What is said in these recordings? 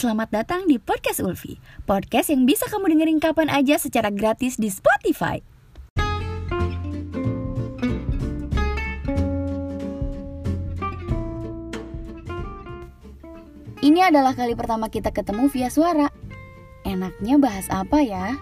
Selamat datang di Podcast Ulfi Podcast yang bisa kamu dengerin kapan aja secara gratis di Spotify. Ini adalah kali pertama kita ketemu via suara. Enaknya bahas apa ya?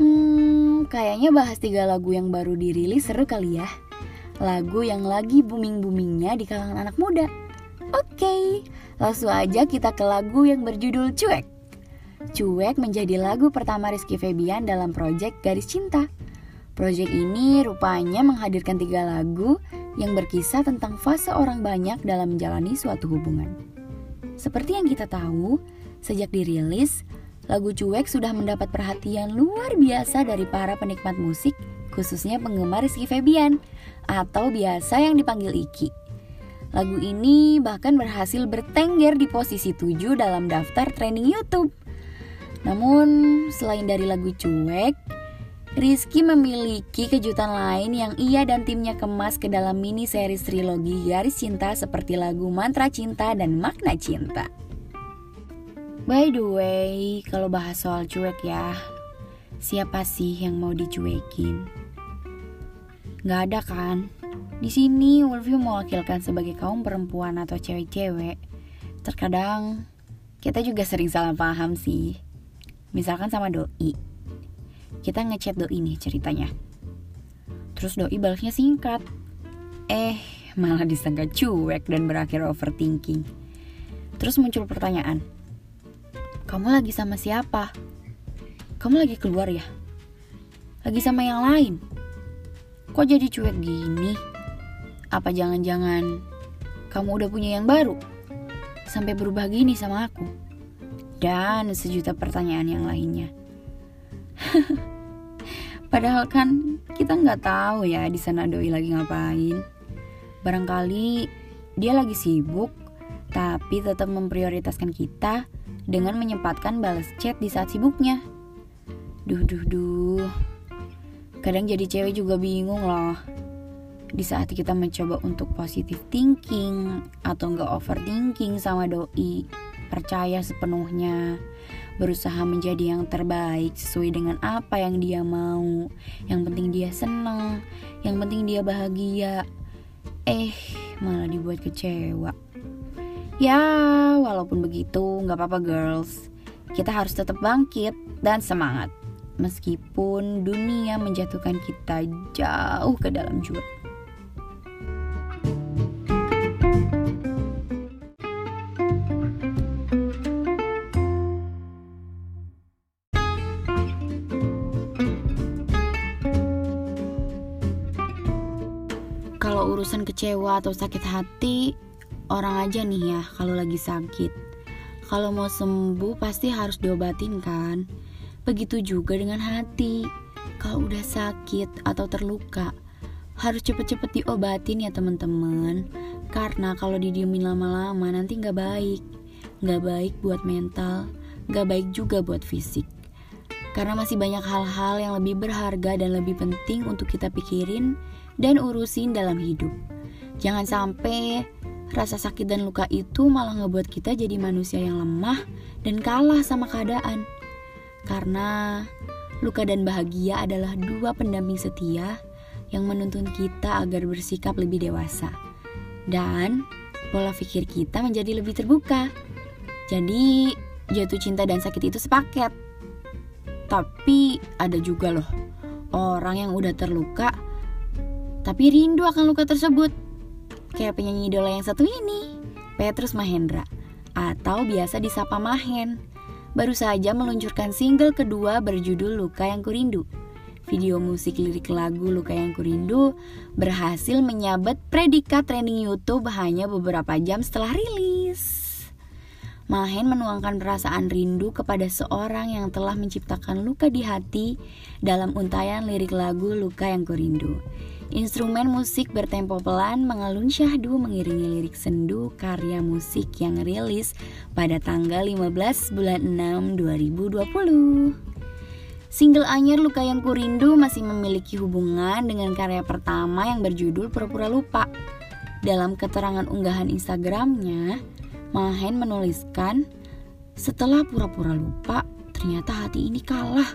Hmm, kayaknya bahas tiga lagu yang baru dirilis seru kali ya. Lagu yang lagi booming-boomingnya di kalangan anak muda Oke, langsung aja kita ke lagu yang berjudul Cuek. Cuek menjadi lagu pertama Rizky Febian dalam proyek Garis Cinta. Proyek ini rupanya menghadirkan tiga lagu yang berkisah tentang fase orang banyak dalam menjalani suatu hubungan. Seperti yang kita tahu, sejak dirilis, lagu Cuek sudah mendapat perhatian luar biasa dari para penikmat musik, khususnya penggemar Rizky Febian, atau biasa yang dipanggil Iki. Lagu ini bahkan berhasil bertengger di posisi 7 dalam daftar trending YouTube. Namun, selain dari lagu Cuek, Rizky memiliki kejutan lain yang ia dan timnya kemas ke dalam mini series trilogi Garis Cinta seperti lagu Mantra Cinta dan Makna Cinta. By the way, kalau bahas soal cuek ya, siapa sih yang mau dicuekin? Gak ada kan? Di sini Wolfie mewakilkan sebagai kaum perempuan atau cewek-cewek. Terkadang kita juga sering salah paham sih. Misalkan sama doi. Kita ngechat doi nih ceritanya. Terus doi balasnya singkat. Eh, malah disangka cuek dan berakhir overthinking. Terus muncul pertanyaan. Kamu lagi sama siapa? Kamu lagi keluar ya? Lagi sama yang lain? Kok jadi cuek gini? Apa jangan-jangan kamu udah punya yang baru? Sampai berubah gini sama aku? Dan sejuta pertanyaan yang lainnya. Padahal kan kita nggak tahu ya di sana doi lagi ngapain. Barangkali dia lagi sibuk, tapi tetap memprioritaskan kita dengan menyempatkan balas chat di saat sibuknya. Duh, duh, duh. Kadang jadi cewek juga bingung loh di saat kita mencoba untuk positive thinking atau enggak overthinking sama doi percaya sepenuhnya berusaha menjadi yang terbaik sesuai dengan apa yang dia mau. Yang penting dia seneng yang penting dia bahagia. Eh malah dibuat kecewa. Ya walaupun begitu nggak apa-apa girls. Kita harus tetap bangkit dan semangat. Meskipun dunia menjatuhkan kita jauh ke dalam jurang kecewa atau sakit hati, orang aja nih ya kalau lagi sakit. Kalau mau sembuh pasti harus diobatin kan? Begitu juga dengan hati. Kalau udah sakit atau terluka, harus cepet-cepet diobatin ya teman-teman. Karena kalau didiemin lama-lama nanti nggak baik. Nggak baik buat mental, nggak baik juga buat fisik. Karena masih banyak hal-hal yang lebih berharga dan lebih penting untuk kita pikirin dan urusin dalam hidup. Jangan sampai rasa sakit dan luka itu malah ngebuat kita jadi manusia yang lemah dan kalah sama keadaan. Karena luka dan bahagia adalah dua pendamping setia yang menuntun kita agar bersikap lebih dewasa. Dan pola pikir kita menjadi lebih terbuka. Jadi, jatuh cinta dan sakit itu sepaket. Tapi ada juga loh orang yang udah terluka tapi rindu akan luka tersebut. Kayak penyanyi idola yang satu ini, Petrus Mahendra, atau biasa disapa Mahen. Baru saja meluncurkan single kedua berjudul Luka Yang Kurindu. Video musik lirik lagu Luka Yang Kurindu berhasil menyabet predikat trending YouTube hanya beberapa jam setelah rilis. Mahen menuangkan perasaan rindu kepada seorang yang telah menciptakan luka di hati dalam untayan lirik lagu Luka Yang Kurindu. Instrumen musik bertempo pelan mengalun syahdu mengiringi lirik sendu karya musik yang rilis pada tanggal 15 bulan 6 2020. Single anyar Luka Yang Kurindu masih memiliki hubungan dengan karya pertama yang berjudul Pura-Pura Lupa. Dalam keterangan unggahan Instagramnya, Mahen menuliskan, Setelah pura-pura lupa, ternyata hati ini kalah.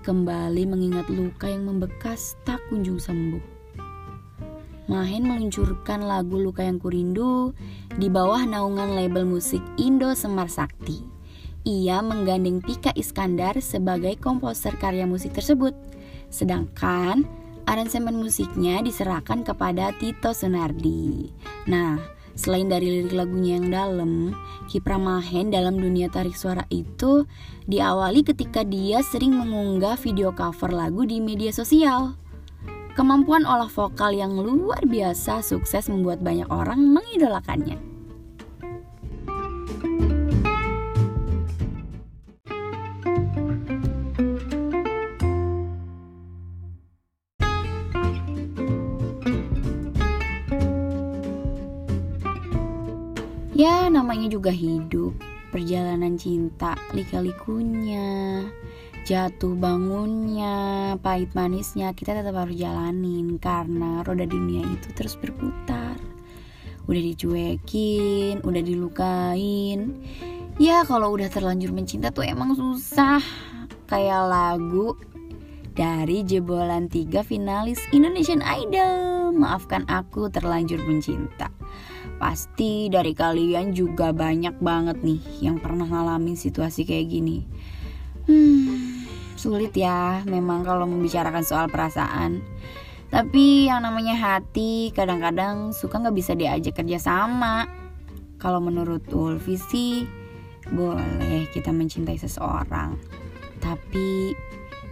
Kembali mengingat luka yang membekas tak kunjung sembuh. Mahen meluncurkan lagu Luka Yang Kurindu di bawah naungan label musik Indo Semar Sakti. Ia menggandeng Pika Iskandar sebagai komposer karya musik tersebut. Sedangkan aransemen musiknya diserahkan kepada Tito Sunardi. Nah, selain dari lirik lagunya yang dalam, kiprah Mahen dalam dunia tarik suara itu diawali ketika dia sering mengunggah video cover lagu di media sosial. Kemampuan olah vokal yang luar biasa sukses membuat banyak orang mengidolakannya. Ya, namanya juga hidup, perjalanan cinta, lika-likunya, jatuh bangunnya, pahit manisnya kita tetap harus jalanin karena roda dunia itu terus berputar. Udah dicuekin, udah dilukain. Ya kalau udah terlanjur mencinta tuh emang susah. Kayak lagu dari jebolan tiga finalis Indonesian Idol. Maafkan aku terlanjur mencinta. Pasti dari kalian juga banyak banget nih yang pernah ngalamin situasi kayak gini. Hmm, sulit ya memang kalau membicarakan soal perasaan. Tapi yang namanya hati kadang-kadang suka nggak bisa diajak kerja sama. Kalau menurut Ulfi sih boleh kita mencintai seseorang. Tapi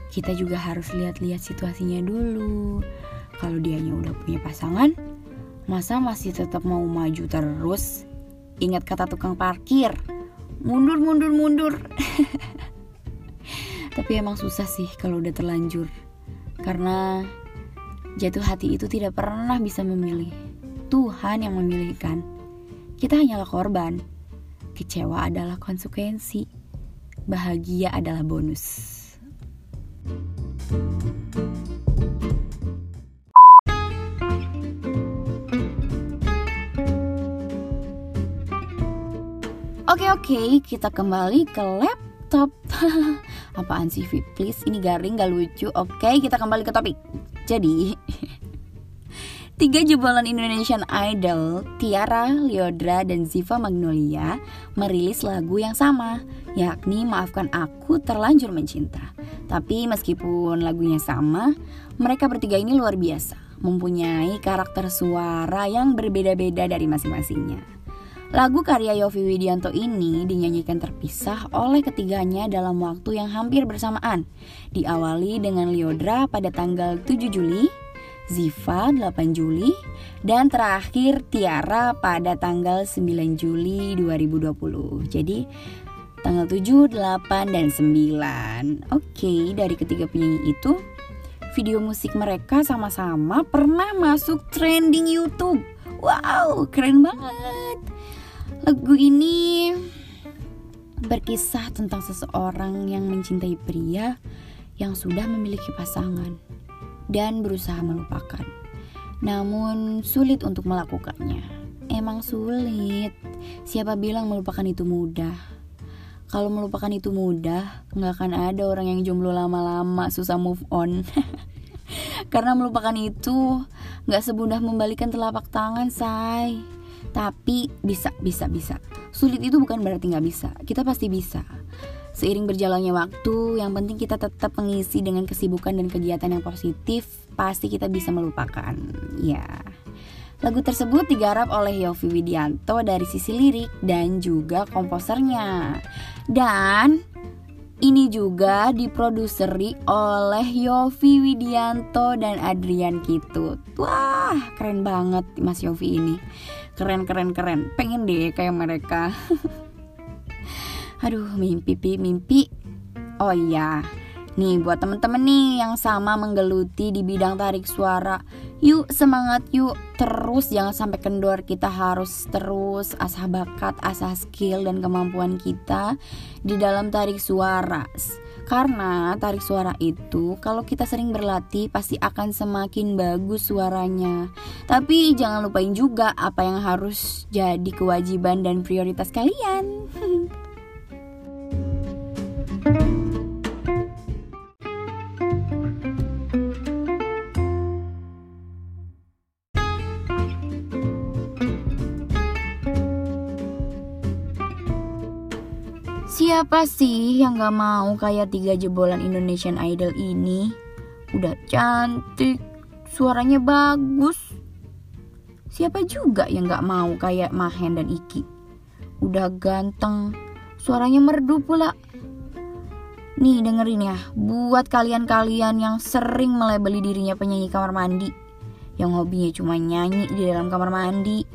kita juga harus lihat-lihat situasinya dulu. Kalau dianya udah punya pasangan, masa masih tetap mau maju terus? Ingat kata tukang parkir, mundur mundur mundur. Tapi emang susah sih kalau udah terlanjur. Karena jatuh hati itu tidak pernah bisa memilih. Tuhan yang memilihkan. Kita hanyalah korban. Kecewa adalah konsekuensi. Bahagia adalah bonus. Oke oke, kita kembali ke laptop. Apaan sih Fit? Please ini garing gak lucu Oke kita kembali ke topik Jadi Tiga jebolan Indonesian Idol, Tiara, Liodra, dan Ziva Magnolia merilis lagu yang sama, yakni Maafkan Aku Terlanjur Mencinta. Tapi meskipun lagunya sama, mereka bertiga ini luar biasa, mempunyai karakter suara yang berbeda-beda dari masing-masingnya. Lagu karya Yofi Widianto ini dinyanyikan terpisah oleh ketiganya dalam waktu yang hampir bersamaan. Diawali dengan Liodra pada tanggal 7 Juli, Ziva 8 Juli, dan terakhir Tiara pada tanggal 9 Juli 2020. Jadi tanggal 7, 8, dan 9. Oke, dari ketiga penyanyi itu, video musik mereka sama-sama pernah masuk trending YouTube. Wow, keren banget. Lagu ini berkisah tentang seseorang yang mencintai pria yang sudah memiliki pasangan dan berusaha melupakan. Namun sulit untuk melakukannya. Emang sulit. Siapa bilang melupakan itu mudah? Kalau melupakan itu mudah, nggak akan ada orang yang jomblo lama-lama susah move on. Karena melupakan itu nggak semudah membalikan telapak tangan, say. Tapi bisa, bisa, bisa. Sulit itu bukan berarti nggak bisa. Kita pasti bisa. Seiring berjalannya waktu, yang penting kita tetap mengisi dengan kesibukan dan kegiatan yang positif, pasti kita bisa melupakan. Ya. Lagu tersebut digarap oleh Yofi Widianto dari sisi lirik dan juga komposernya. Dan ini juga diproduseri oleh Yofi Widianto dan Adrian Kitut. Wah, keren banget Mas Yofi ini. Keren keren keren. Pengen deh kayak mereka. Aduh mimpi mimpi. Oh iya nih buat temen-temen nih yang sama menggeluti di bidang tarik suara yuk semangat yuk terus jangan sampai kendor kita harus terus asah bakat asah skill dan kemampuan kita di dalam tarik suara karena tarik suara itu kalau kita sering berlatih pasti akan semakin bagus suaranya. Tapi jangan lupain juga apa yang harus jadi kewajiban dan prioritas kalian. Siapa sih yang gak mau kayak tiga jebolan Indonesian Idol ini? Udah cantik, suaranya bagus. Siapa juga yang gak mau kayak Mahen dan Iki? Udah ganteng, suaranya merdu pula. Nih dengerin ya, buat kalian-kalian yang sering melebeli dirinya penyanyi kamar mandi Yang hobinya cuma nyanyi di dalam kamar mandi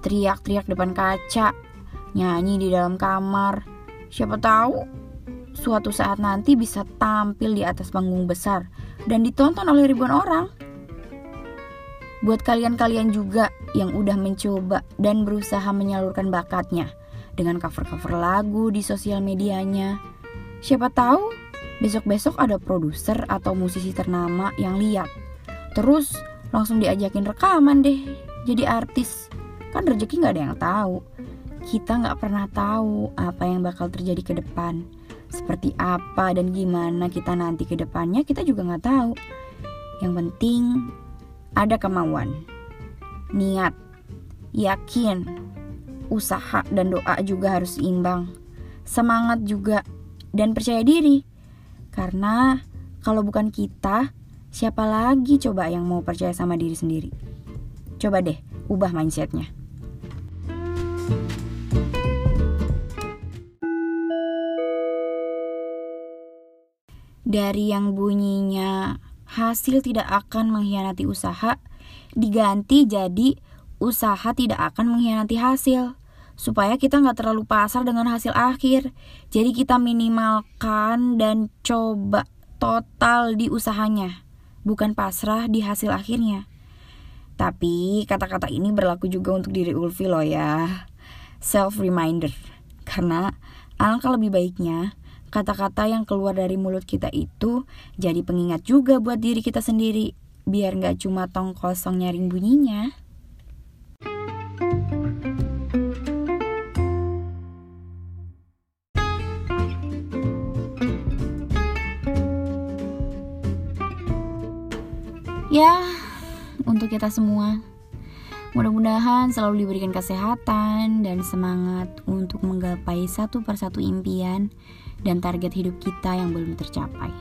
Teriak-teriak depan kaca Nyanyi di dalam kamar Siapa tahu suatu saat nanti bisa tampil di atas panggung besar dan ditonton oleh ribuan orang. Buat kalian-kalian juga yang udah mencoba dan berusaha menyalurkan bakatnya dengan cover-cover lagu di sosial medianya. Siapa tahu besok-besok ada produser atau musisi ternama yang lihat. Terus langsung diajakin rekaman deh jadi artis. Kan rezeki gak ada yang tahu kita nggak pernah tahu apa yang bakal terjadi ke depan. Seperti apa dan gimana kita nanti ke depannya kita juga nggak tahu. Yang penting ada kemauan, niat, yakin, usaha dan doa juga harus seimbang. Semangat juga dan percaya diri. Karena kalau bukan kita, siapa lagi coba yang mau percaya sama diri sendiri? Coba deh ubah mindsetnya. Dari yang bunyinya hasil tidak akan mengkhianati usaha diganti jadi usaha tidak akan mengkhianati hasil. Supaya kita nggak terlalu pasar dengan hasil akhir. Jadi kita minimalkan dan coba total di usahanya. Bukan pasrah di hasil akhirnya. Tapi kata-kata ini berlaku juga untuk diri Ulfi loh ya. Self reminder karena alangkah lebih baiknya kata-kata yang keluar dari mulut kita itu jadi pengingat juga buat diri kita sendiri biar nggak cuma tong kosong nyaring bunyinya. Ya, untuk kita semua. Mudah-mudahan selalu diberikan kesehatan dan semangat untuk menggapai satu persatu impian dan target hidup kita yang belum tercapai.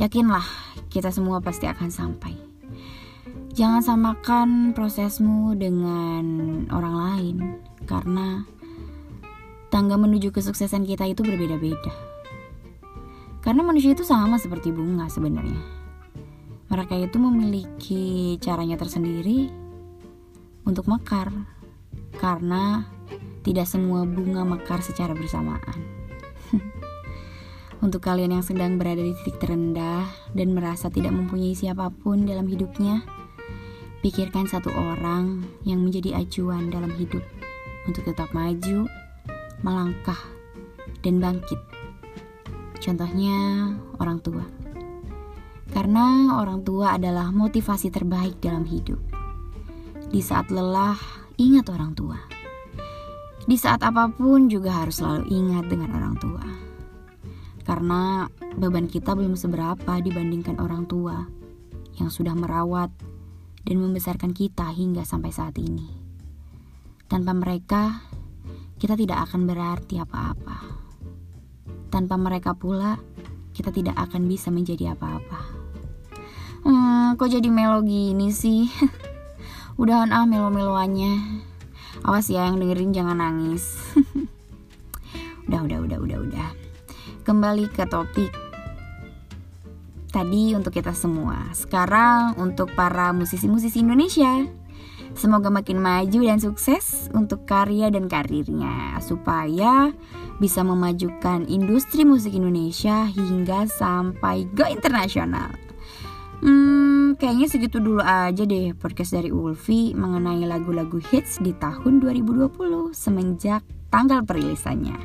Yakinlah, kita semua pasti akan sampai. Jangan samakan prosesmu dengan orang lain, karena tangga menuju kesuksesan kita itu berbeda-beda. Karena manusia itu sama seperti bunga sebenarnya. Mereka itu memiliki caranya tersendiri untuk mekar, karena tidak semua bunga mekar secara bersamaan. Untuk kalian yang sedang berada di titik terendah dan merasa tidak mempunyai siapa pun dalam hidupnya, pikirkan satu orang yang menjadi acuan dalam hidup untuk tetap maju, melangkah, dan bangkit. Contohnya orang tua. Karena orang tua adalah motivasi terbaik dalam hidup. Di saat lelah, ingat orang tua. Di saat apa pun juga harus selalu ingat dengan orang tua karena beban kita belum seberapa dibandingkan orang tua yang sudah merawat dan membesarkan kita hingga sampai saat ini. Tanpa mereka, kita tidak akan berarti apa-apa. Tanpa mereka pula, kita tidak akan bisa menjadi apa-apa. Hmm, kok jadi melo gini sih? Udahan ah melo-meloannya. Awas ya yang dengerin jangan nangis. udah, udah, udah, udah, udah kembali ke topik tadi untuk kita semua. Sekarang untuk para musisi-musisi Indonesia. Semoga makin maju dan sukses untuk karya dan karirnya supaya bisa memajukan industri musik Indonesia hingga sampai go internasional. Kayaknya segitu dulu aja deh podcast dari Ulfi mengenai lagu-lagu hits di tahun 2020 semenjak tanggal perilisannya.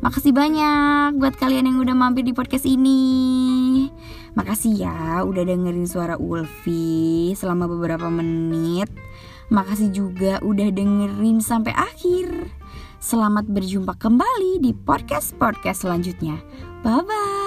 Makasih banyak buat kalian yang udah mampir di podcast ini. Makasih ya udah dengerin suara Ulfi selama beberapa menit. Makasih juga udah dengerin sampai akhir. Selamat berjumpa kembali di podcast-podcast selanjutnya. Bye-bye.